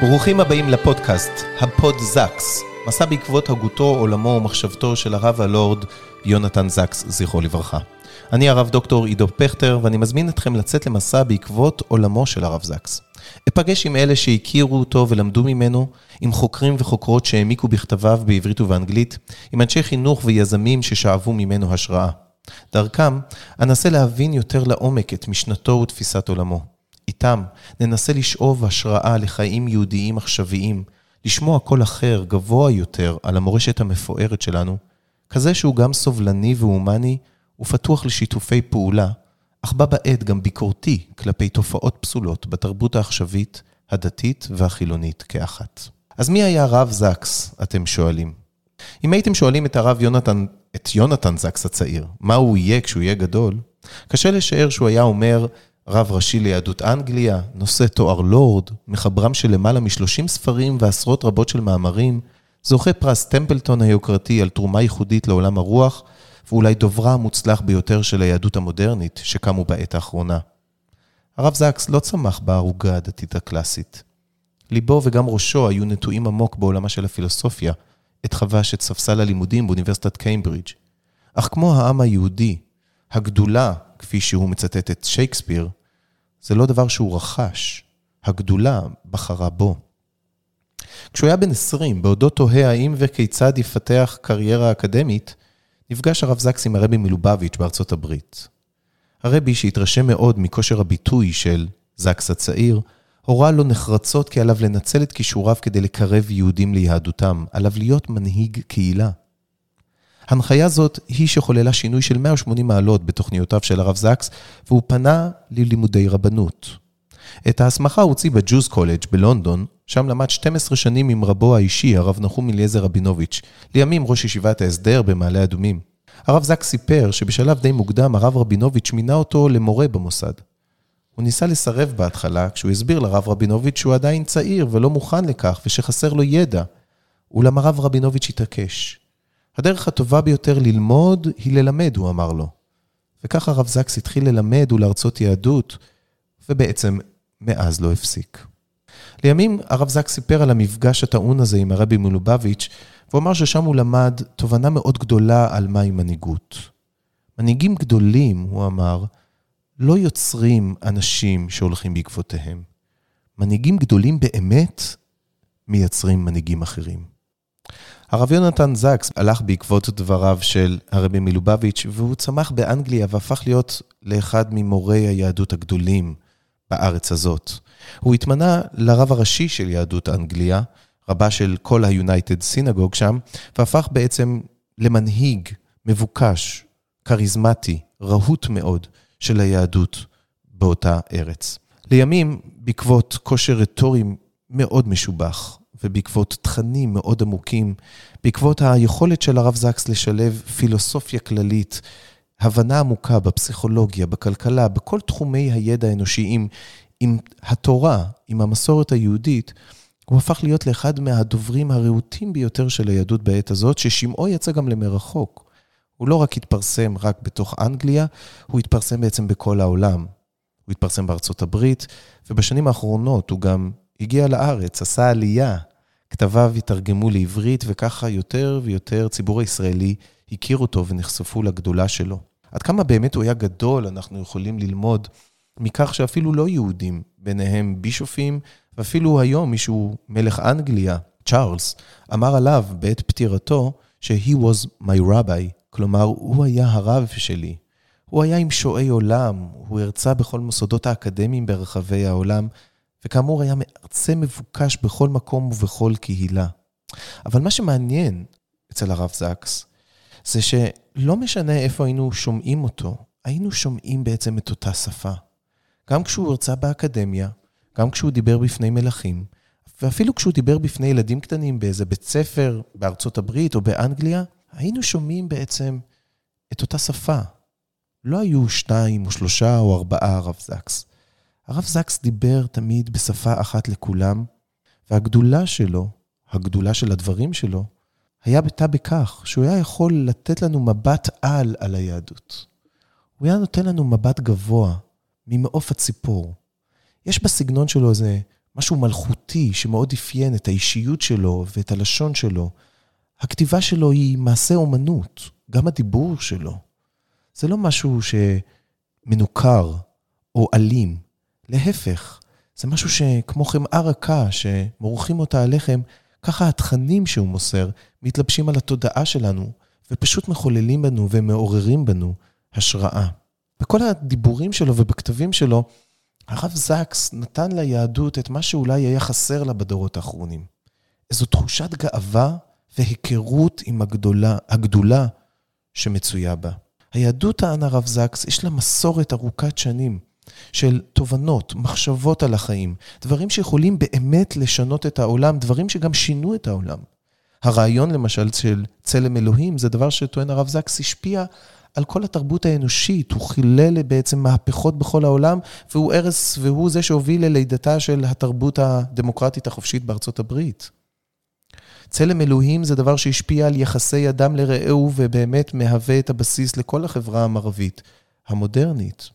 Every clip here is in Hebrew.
ברוכים הבאים לפודקאסט, הפודזקס, מסע בעקבות הגותו, עולמו ומחשבתו של הרב הלורד יונתן זקס, זכרו לברכה. אני הרב דוקטור עידו פכטר, ואני מזמין אתכם לצאת למסע בעקבות עולמו של הרב זקס. אפגש עם אלה שהכירו אותו ולמדו ממנו, עם חוקרים וחוקרות שהעמיקו בכתביו בעברית ובאנגלית, עם אנשי חינוך ויזמים ששאבו ממנו השראה. דרכם, אנסה להבין יותר לעומק את משנתו ותפיסת עולמו. איתם ננסה לשאוב השראה לחיים יהודיים עכשוויים, לשמוע קול אחר, גבוה יותר, על המורשת המפוארת שלנו, כזה שהוא גם סובלני והומני ופתוח לשיתופי פעולה, אך בה בעת גם ביקורתי כלפי תופעות פסולות בתרבות העכשווית, הדתית והחילונית כאחת. אז מי היה הרב זקס, אתם שואלים? אם הייתם שואלים את הרב יונתן, את יונתן זקס הצעיר, מה הוא יהיה כשהוא יהיה גדול, קשה לשער שהוא היה אומר, רב ראשי ליהדות אנגליה, נושא תואר לורד, מחברם של למעלה מ-30 ספרים ועשרות רבות של מאמרים, זוכה פרס טמפלטון היוקרתי על תרומה ייחודית לעולם הרוח, ואולי דוברה המוצלח ביותר של היהדות המודרנית שקמו בעת האחרונה. הרב זקס לא צמח בערוגה הדתית הקלאסית. ליבו וגם ראשו היו נטועים עמוק בעולמה של הפילוסופיה, את חבש את ספסל הלימודים באוניברסיטת קיימברידג'. אך כמו העם היהודי, הגדולה, כפי שהוא מצטט את שייקספיר, זה לא דבר שהוא רכש, הגדולה בחרה בו. כשהוא היה בן 20, בעודו תוהה האם וכיצד יפתח קריירה אקדמית, נפגש הרב זקס עם הרבי מלובביץ' בארצות הברית. הרבי, שהתרשם מאוד מכושר הביטוי של זקס הצעיר, הורה לו נחרצות כי עליו לנצל את כישוריו כדי לקרב יהודים ליהדותם, עליו להיות מנהיג קהילה. הנחיה זאת היא שחוללה שינוי של 180 מעלות בתוכניותיו של הרב זקס, והוא פנה ללימודי רבנות. את ההסמכה הוציא בג'וז קולג' בלונדון, שם למד 12 שנים עם רבו האישי, הרב נחום אליעזר רבינוביץ', לימים ראש ישיבת ההסדר במעלה אדומים. הרב זקס סיפר שבשלב די מוקדם הרב רבינוביץ' מינה אותו למורה במוסד. הוא ניסה לסרב בהתחלה, כשהוא הסביר לרב רבינוביץ' שהוא עדיין צעיר ולא מוכן לכך ושחסר לו ידע. אולם הרב רבינוביץ' התעקש. הדרך הטובה ביותר ללמוד היא ללמד, הוא אמר לו. וכך הרב זקס התחיל ללמד ולהרצות יהדות, ובעצם מאז לא הפסיק. לימים הרב זקס סיפר על המפגש הטעון הזה עם הרבי מלובביץ', והוא אמר ששם הוא למד תובנה מאוד גדולה על מהי מנהיגות. מנהיגים גדולים, הוא אמר, לא יוצרים אנשים שהולכים בעקבותיהם. מנהיגים גדולים באמת מייצרים מנהיגים אחרים. הרב יונתן זקס הלך בעקבות דבריו של הרבי מלובביץ', והוא צמח באנגליה והפך להיות לאחד ממורי היהדות הגדולים בארץ הזאת. הוא התמנה לרב הראשי של יהדות אנגליה, רבה של כל ה-United Synagogue שם, והפך בעצם למנהיג מבוקש, כריזמטי, רהוט מאוד של היהדות באותה ארץ. לימים, בעקבות כושר רטורי מאוד משובח, ובעקבות תכנים מאוד עמוקים, בעקבות היכולת של הרב זקס לשלב פילוסופיה כללית, הבנה עמוקה בפסיכולוגיה, בכלכלה, בכל תחומי הידע האנושיים, עם התורה, עם המסורת היהודית, הוא הפך להיות לאחד מהדוברים הרהוטים ביותר של היהדות בעת הזאת, ששמעו יצא גם למרחוק. הוא לא רק התפרסם רק בתוך אנגליה, הוא התפרסם בעצם בכל העולם. הוא התפרסם בארצות הברית, ובשנים האחרונות הוא גם הגיע לארץ, עשה עלייה, כתביו התרגמו לעברית, וככה יותר ויותר ציבור הישראלי הכיר אותו ונחשפו לגדולה שלו. עד כמה באמת הוא היה גדול, אנחנו יכולים ללמוד מכך שאפילו לא יהודים, ביניהם בישופים, ואפילו היום מישהו, מלך אנגליה, צ'ארלס, אמר עליו בעת פטירתו ש-he was my rabbi, כלומר, הוא היה הרב שלי. הוא היה עם שועי עולם, הוא הרצה בכל מוסדות האקדמיים ברחבי העולם, וכאמור היה מרצה מבוקש בכל מקום ובכל קהילה. אבל מה שמעניין אצל הרב זקס, זה שלא משנה איפה היינו שומעים אותו, היינו שומעים בעצם את אותה שפה. גם כשהוא הרצה באקדמיה, גם כשהוא דיבר בפני מלכים, ואפילו כשהוא דיבר בפני ילדים קטנים באיזה בית ספר בארצות הברית או באנגליה, היינו שומעים בעצם את אותה שפה. לא היו שניים או שלושה או ארבעה הרב זקס. הרב זקס דיבר תמיד בשפה אחת לכולם, והגדולה שלו, הגדולה של הדברים שלו, היה הייתה בכך שהוא היה יכול לתת לנו מבט על על היהדות. הוא היה נותן לנו מבט גבוה, ממעוף הציפור. יש בסגנון שלו איזה משהו מלכותי שמאוד אפיין את האישיות שלו ואת הלשון שלו. הכתיבה שלו היא מעשה אומנות, גם הדיבור שלו. זה לא משהו שמנוכר או אלים, להפך, זה משהו שכמו חמאה רכה שמורחים אותה עליכם, ככה התכנים שהוא מוסר מתלבשים על התודעה שלנו, ופשוט מחוללים בנו ומעוררים בנו השראה. בכל הדיבורים שלו ובכתבים שלו, הרב זקס נתן ליהדות את מה שאולי היה חסר לה בדורות האחרונים. איזו תחושת גאווה והיכרות עם הגדולה, הגדולה שמצויה בה. היהדות, טען הרב זקס, יש לה מסורת ארוכת שנים של תובנות, מחשבות על החיים, דברים שיכולים באמת לשנות את העולם, דברים שגם שינו את העולם. הרעיון למשל של צלם אלוהים, זה דבר שטוען הרב זקס, השפיע על כל התרבות האנושית, הוא חילל בעצם מהפכות בכל העולם, והוא ערש, והוא זה שהוביל ללידתה של התרבות הדמוקרטית החופשית בארצות הברית. צלם אלוהים זה דבר שהשפיע על יחסי אדם לרעהו ובאמת מהווה את הבסיס לכל החברה המערבית המודרנית.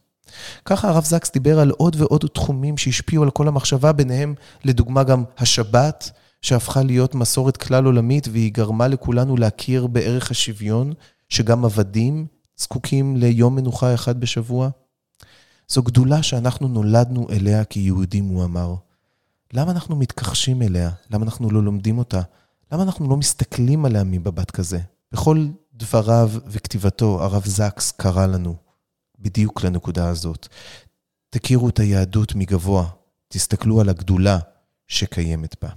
ככה הרב זקס דיבר על עוד ועוד תחומים שהשפיעו על כל המחשבה, ביניהם לדוגמה גם השבת, שהפכה להיות מסורת כלל עולמית והיא גרמה לכולנו להכיר בערך השוויון, שגם עבדים זקוקים ליום מנוחה אחד בשבוע? זו גדולה שאנחנו נולדנו אליה כיהודים, הוא אמר. למה אנחנו מתכחשים אליה? למה אנחנו לא לומדים אותה? למה אנחנו לא מסתכלים עליה מבבת כזה? בכל דבריו וכתיבתו, הרב זקס קרא לנו בדיוק לנקודה הזאת. תכירו את היהדות מגבוה, תסתכלו על הגדולה שקיימת בה.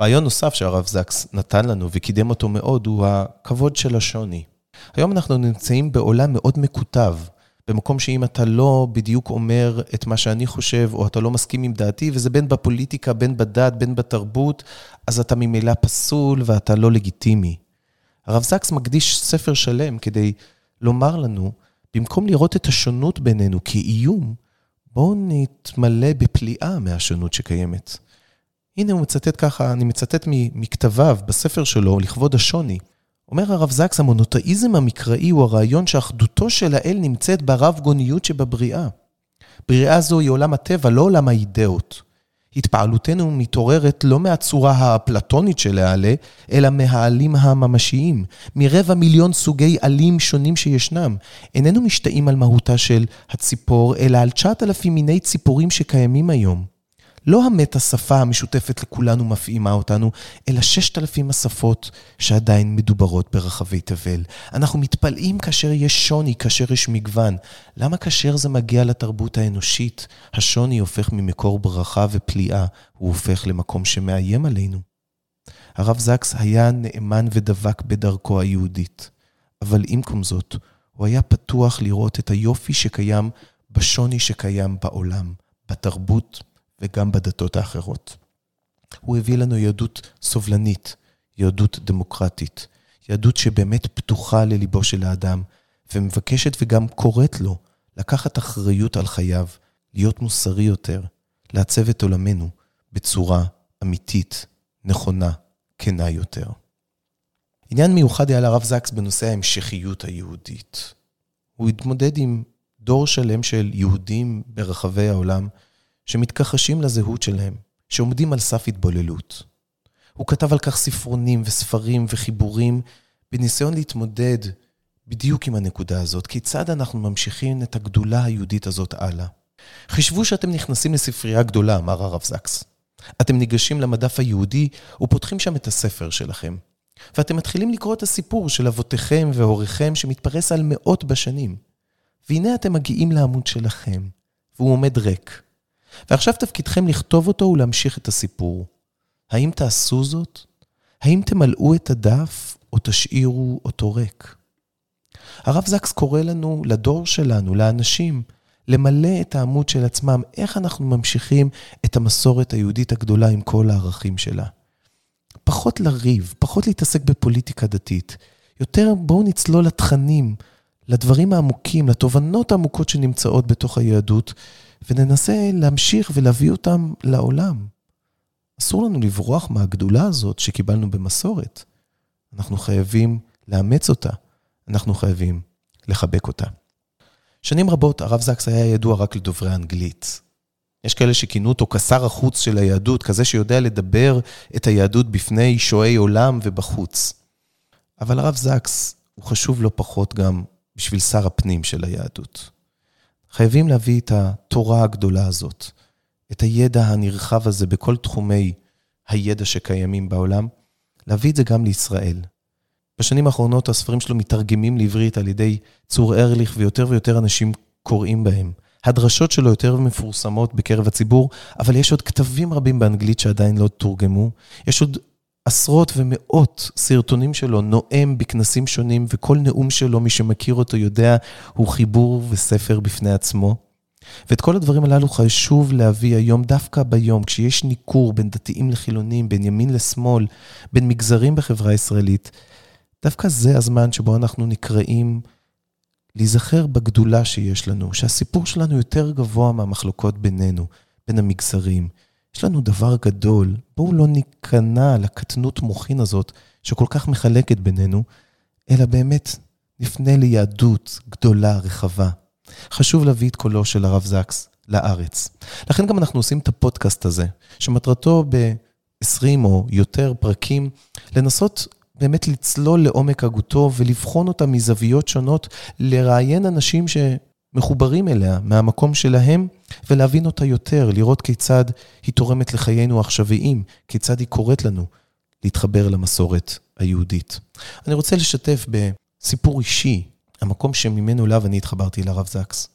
רעיון נוסף שהרב זקס נתן לנו וקידם אותו מאוד הוא הכבוד של השוני. היום אנחנו נמצאים בעולם מאוד מקוטב, במקום שאם אתה לא בדיוק אומר את מה שאני חושב, או אתה לא מסכים עם דעתי, וזה בין בפוליטיקה, בין בדת, בין בתרבות, אז אתה ממילא פסול ואתה לא לגיטימי. הרב זקס מקדיש ספר שלם כדי לומר לנו, במקום לראות את השונות בינינו כאיום, בואו נתמלא בפליאה מהשונות שקיימת. הנה הוא מצטט ככה, אני מצטט מכתביו בספר שלו, לכבוד השוני. אומר הרב זקס, המונותאיזם המקראי הוא הרעיון שאחדותו של האל נמצאת ברב גוניות שבבריאה. בריאה זו היא עולם הטבע, לא עולם האידאות. התפעלותנו מתעוררת לא מהצורה האפלטונית של העלה, אלא מהעלים הממשיים, מרבע מיליון סוגי עלים שונים שישנם. איננו משתאים על מהותה של הציפור, אלא על 9,000 מיני ציפורים שקיימים היום. לא המת השפה המשותפת לכולנו מפעימה אותנו, אלא ששת אלפים השפות שעדיין מדוברות ברחבי תבל. אנחנו מתפלאים כאשר יש שוני, כאשר יש מגוון. למה כאשר זה מגיע לתרבות האנושית, השוני הופך ממקור ברכה ופליאה, הוא הופך למקום שמאיים עלינו? הרב זקס היה נאמן ודבק בדרכו היהודית, אבל עם כל זאת, הוא היה פתוח לראות את היופי שקיים בשוני שקיים בעולם, בתרבות, וגם בדתות האחרות. הוא הביא לנו יהדות סובלנית, יהדות דמוקרטית, יהדות שבאמת פתוחה לליבו של האדם, ומבקשת וגם קוראת לו לקחת אחריות על חייו, להיות מוסרי יותר, לעצב את עולמנו בצורה אמיתית, נכונה, כנה יותר. עניין מיוחד היה לרב זקס בנושא ההמשכיות היהודית. הוא התמודד עם דור שלם של יהודים ברחבי העולם שמתכחשים לזהות שלהם, שעומדים על סף התבוללות. הוא כתב על כך ספרונים וספרים וחיבורים בניסיון להתמודד בדיוק עם הנקודה הזאת, כיצד אנחנו ממשיכים את הגדולה היהודית הזאת הלאה. חישבו שאתם נכנסים לספרייה גדולה, אמר הרב זקס. אתם ניגשים למדף היהודי ופותחים שם את הספר שלכם. ואתם מתחילים לקרוא את הסיפור של אבותיכם והוריכם שמתפרס על מאות בשנים. והנה אתם מגיעים לעמוד שלכם, והוא עומד ריק. ועכשיו תפקידכם לכתוב אותו ולהמשיך את הסיפור. האם תעשו זאת? האם תמלאו את הדף או תשאירו אותו ריק? הרב זקס קורא לנו, לדור שלנו, לאנשים, למלא את העמוד של עצמם, איך אנחנו ממשיכים את המסורת היהודית הגדולה עם כל הערכים שלה. פחות לריב, פחות להתעסק בפוליטיקה דתית. יותר בואו נצלול לתכנים, לדברים העמוקים, לתובנות העמוקות שנמצאות בתוך היהדות, וננסה להמשיך ולהביא אותם לעולם. אסור לנו לברוח מהגדולה הזאת שקיבלנו במסורת. אנחנו חייבים לאמץ אותה, אנחנו חייבים לחבק אותה. שנים רבות הרב זקס היה ידוע רק לדוברי אנגלית. יש כאלה שכינו אותו כשר החוץ של היהדות, כזה שיודע לדבר את היהדות בפני שועי עולם ובחוץ. אבל הרב זקס הוא חשוב לא פחות גם בשביל שר הפנים של היהדות. חייבים להביא את התורה הגדולה הזאת, את הידע הנרחב הזה בכל תחומי הידע שקיימים בעולם, להביא את זה גם לישראל. בשנים האחרונות הספרים שלו מתרגמים לעברית על ידי צור ארליך, ויותר ויותר אנשים קוראים בהם. הדרשות שלו יותר מפורסמות בקרב הציבור, אבל יש עוד כתבים רבים באנגלית שעדיין לא תורגמו. יש עוד עשרות ומאות סרטונים שלו נואם בכנסים שונים, וכל נאום שלו, מי שמכיר אותו יודע, הוא חיבור וספר בפני עצמו. ואת כל הדברים הללו חשוב להביא היום, דווקא ביום, כשיש ניכור בין דתיים לחילונים, בין ימין לשמאל, בין מגזרים בחברה הישראלית, דווקא זה הזמן שבו אנחנו נקראים להיזכר בגדולה שיש לנו, שהסיפור שלנו יותר גבוה מהמחלוקות בינינו, בין המגזרים. יש לנו דבר גדול, בואו לא ניכנע לקטנות מוחין הזאת שכל כך מחלקת בינינו, אלא באמת נפנה ליהדות גדולה, רחבה. חשוב להביא את קולו של הרב זקס לארץ. לכן גם אנחנו עושים את הפודקאסט הזה, שמטרתו ב-20 או יותר פרקים, לנסות באמת לצלול לעומק הגותו ולבחון אותה מזוויות שונות, לראיין אנשים שמחוברים אליה מהמקום שלהם, ולהבין אותה יותר, לראות כיצד היא תורמת לחיינו העכשוויים, כיצד היא קוראת לנו להתחבר למסורת היהודית. אני רוצה לשתף בסיפור אישי, המקום שממנו אליו אני התחברתי לרב זקס.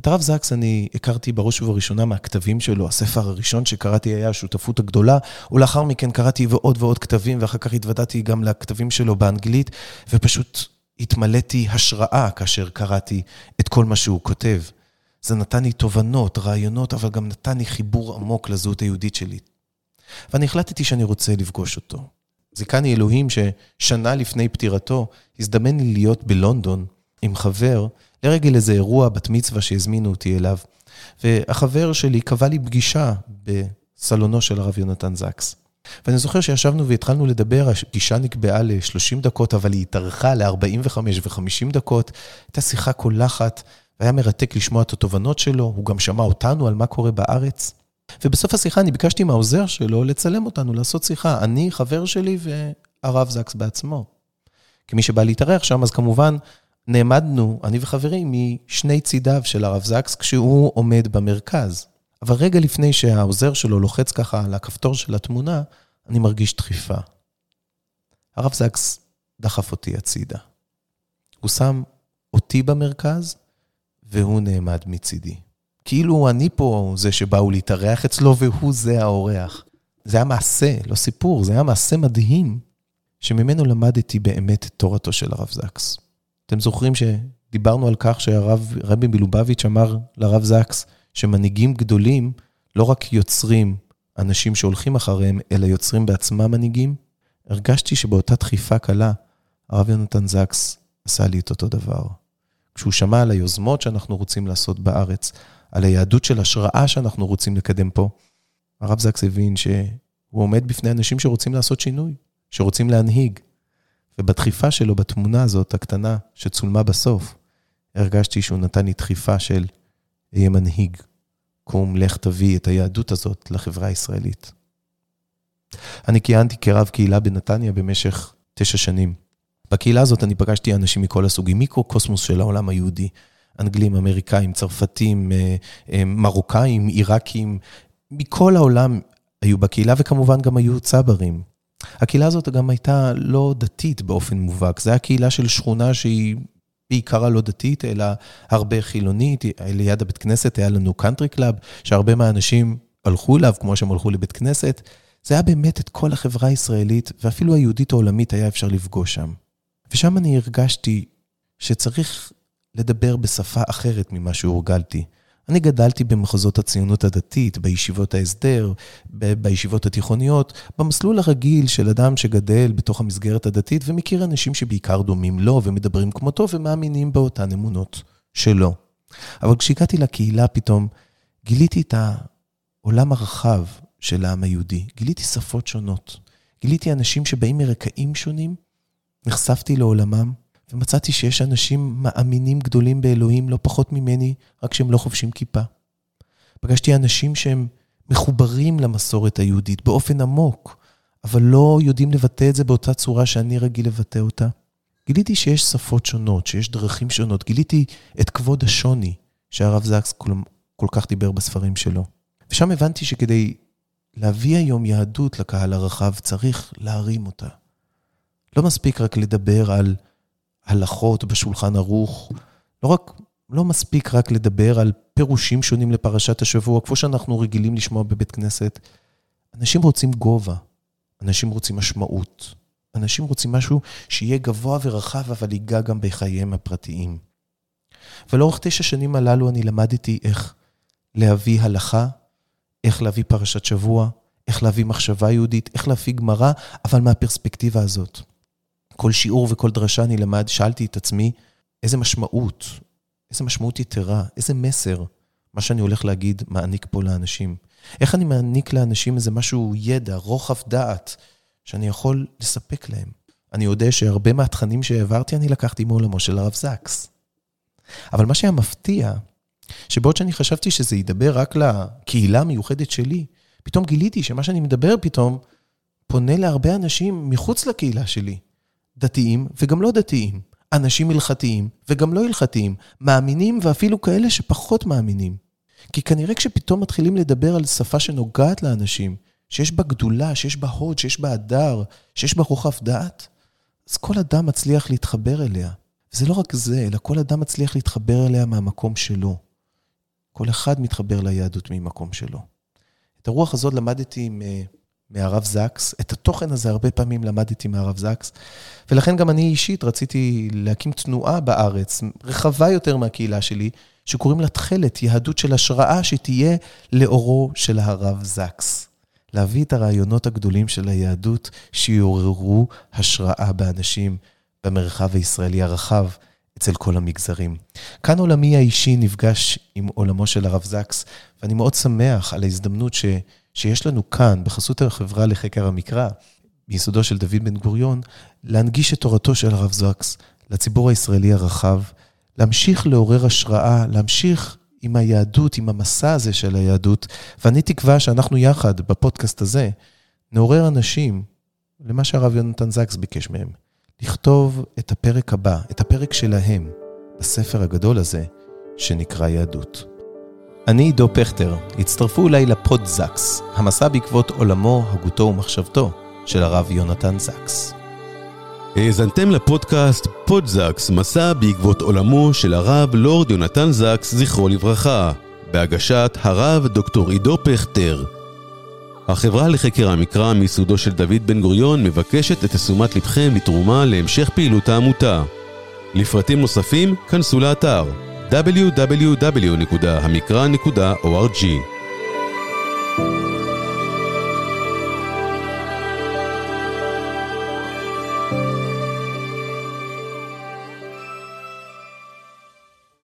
את הרב זקס אני הכרתי בראש ובראשונה מהכתבים שלו. הספר הראשון שקראתי היה השותפות הגדולה, ולאחר מכן קראתי עוד ועוד כתבים, ואחר כך התוודעתי גם לכתבים שלו באנגלית, ופשוט התמלאתי השראה כאשר קראתי את כל מה שהוא כותב. זה נתן לי תובנות, רעיונות, אבל גם נתן לי חיבור עמוק לזהות היהודית שלי. ואני החלטתי שאני רוצה לפגוש אותו. זיכני אלוהים ששנה לפני פטירתו הזדמן לי להיות בלונדון עם חבר לרגל איזה אירוע בת מצווה שהזמינו אותי אליו. והחבר שלי קבע לי פגישה בסלונו של הרב יונתן זקס. ואני זוכר שישבנו והתחלנו לדבר, הפגישה נקבעה ל-30 דקות, אבל היא התארכה ל-45 ו-50 דקות. הייתה שיחה קולחת, והיה מרתק לשמוע את התובנות שלו, הוא גם שמע אותנו על מה קורה בארץ. ובסוף השיחה אני ביקשתי מהעוזר שלו לצלם אותנו, לעשות שיחה. אני, חבר שלי והרב זקס בעצמו. כמי שבא להתארח שם, אז כמובן נעמדנו, אני וחברי, משני צידיו של הרב זקס, כשהוא עומד במרכז. אבל רגע לפני שהעוזר שלו לוחץ ככה על הכפתור של התמונה, אני מרגיש דחיפה. הרב זקס דחף אותי הצידה. הוא שם אותי במרכז, והוא נעמד מצידי. כאילו אני פה זה שבאו להתארח אצלו, והוא זה האורח. זה היה מעשה, לא סיפור, זה היה מעשה מדהים, שממנו למדתי באמת את תורתו של הרב זקס. אתם זוכרים שדיברנו על כך שהרב רבי מלובביץ' אמר לרב זקס, שמנהיגים גדולים לא רק יוצרים אנשים שהולכים אחריהם, אלא יוצרים בעצמם מנהיגים? הרגשתי שבאותה דחיפה קלה, הרב יונתן זקס עשה לי את אותו דבר. כשהוא שמע על היוזמות שאנחנו רוצים לעשות בארץ, על היהדות של השראה שאנחנו רוצים לקדם פה, הרב זקס הבין שהוא עומד בפני אנשים שרוצים לעשות שינוי, שרוצים להנהיג. ובדחיפה שלו בתמונה הזאת, הקטנה, שצולמה בסוף, הרגשתי שהוא נתן לי דחיפה של אהיה מנהיג. קום, לך תביא את היהדות הזאת לחברה הישראלית. אני כיהנתי כרב קהילה בנתניה במשך תשע שנים. בקהילה הזאת אני פגשתי אנשים מכל הסוגים, מיקרו-קוסמוס של העולם היהודי. אנגלים, אמריקאים, צרפתים, אה, אה, מרוקאים, עיראקים, מכל העולם היו בקהילה, וכמובן גם היו צברים. הקהילה הזאת גם הייתה לא דתית באופן מובהק, זו הייתה קהילה של שכונה שהיא בעיקרה לא דתית, אלא הרבה חילונית. ליד הבית כנסת היה לנו קאנטרי קלאב, שהרבה מהאנשים הלכו אליו, כמו שהם הלכו לבית כנסת. זה היה באמת את כל החברה הישראלית, ואפילו היהודית העולמית היה אפשר לפגוש שם. ושם אני הרגשתי שצריך לדבר בשפה אחרת ממה שהורגלתי. אני גדלתי במחוזות הציונות הדתית, בישיבות ההסדר, בישיבות התיכוניות, במסלול הרגיל של אדם שגדל בתוך המסגרת הדתית ומכיר אנשים שבעיקר דומים לו ומדברים כמותו ומאמינים באותן אמונות שלו. אבל כשהגעתי לקהילה פתאום, גיליתי את העולם הרחב של העם היהודי. גיליתי שפות שונות. גיליתי אנשים שבאים מרקעים שונים, נחשפתי לעולמם, ומצאתי שיש אנשים מאמינים גדולים באלוהים לא פחות ממני, רק שהם לא חובשים כיפה. פגשתי אנשים שהם מחוברים למסורת היהודית באופן עמוק, אבל לא יודעים לבטא את זה באותה צורה שאני רגיל לבטא אותה. גיליתי שיש שפות שונות, שיש דרכים שונות. גיליתי את כבוד השוני שהרב זקס כל, כל כך דיבר בספרים שלו. ושם הבנתי שכדי להביא היום יהדות לקהל הרחב, צריך להרים אותה. לא מספיק רק לדבר על הלכות בשולחן ערוך, לא רק, לא מספיק רק לדבר על פירושים שונים לפרשת השבוע, כמו שאנחנו רגילים לשמוע בבית כנסת. אנשים רוצים גובה, אנשים רוצים משמעות, אנשים רוצים משהו שיהיה גבוה ורחב, אבל ייגע גם בחייהם הפרטיים. ולאורך תשע שנים הללו אני למדתי איך להביא הלכה, איך להביא פרשת שבוע, איך להביא מחשבה יהודית, איך להביא גמרא, אבל מהפרספקטיבה הזאת. כל שיעור וכל דרשה אני למד, שאלתי את עצמי, איזה משמעות, איזה משמעות יתרה, איזה מסר מה שאני הולך להגיד מעניק פה לאנשים. איך אני מעניק לאנשים איזה משהו, ידע, רוחב דעת, שאני יכול לספק להם. אני יודע שהרבה מהתכנים שהעברתי, אני לקחתי מעולמו של הרב זקס. אבל מה שהיה מפתיע, שבעוד שאני חשבתי שזה ידבר רק לקהילה המיוחדת שלי, פתאום גיליתי שמה שאני מדבר פתאום פונה להרבה אנשים מחוץ לקהילה שלי. דתיים וגם לא דתיים, אנשים הלכתיים וגם לא הלכתיים, מאמינים ואפילו כאלה שפחות מאמינים. כי כנראה כשפתאום מתחילים לדבר על שפה שנוגעת לאנשים, שיש בה גדולה, שיש בה הוד, שיש בה הדר, שיש בה רוחב דעת, אז כל אדם מצליח להתחבר אליה. וזה לא רק זה, אלא כל אדם מצליח להתחבר אליה מהמקום שלו. כל אחד מתחבר ליהדות ממקום שלו. את הרוח הזאת למדתי מהרב זקס, את התוכן הזה הרבה פעמים למדתי מהרב זקס, ולכן גם אני אישית רציתי להקים תנועה בארץ, רחבה יותר מהקהילה שלי, שקוראים לה תכלת, יהדות של השראה שתהיה לאורו של הרב זקס. להביא את הרעיונות הגדולים של היהדות שיעוררו השראה באנשים במרחב הישראלי הרחב, אצל כל המגזרים. כאן עולמי האישי נפגש עם עולמו של הרב זקס, ואני מאוד שמח על ההזדמנות ש, שיש לנו כאן, בחסות החברה לחקר המקרא, מיסודו של דוד בן גוריון, להנגיש את תורתו של הרב זקס לציבור הישראלי הרחב, להמשיך לעורר השראה, להמשיך עם היהדות, עם המסע הזה של היהדות, ואני תקווה שאנחנו יחד, בפודקאסט הזה, נעורר אנשים למה שהרב יונתן זקס ביקש מהם, לכתוב את הפרק הבא, את הפרק שלהם, בספר הגדול הזה, שנקרא יהדות. אני עידו פכטר, הצטרפו אליי לפוד זקס, המסע בעקבות עולמו, הגותו ומחשבתו של הרב יונתן זקס. האזנתם לפודקאסט פודזקס, מסע בעקבות עולמו של הרב לורד יונתן זקס, זכרו לברכה, בהגשת הרב דוקטור עידו פכטר. החברה לחקר המקרא מיסודו של דוד בן גוריון מבקשת את תשומת לבכם לתרומה להמשך פעילות העמותה. לפרטים נוספים, כנסו לאתר www.המקרא.org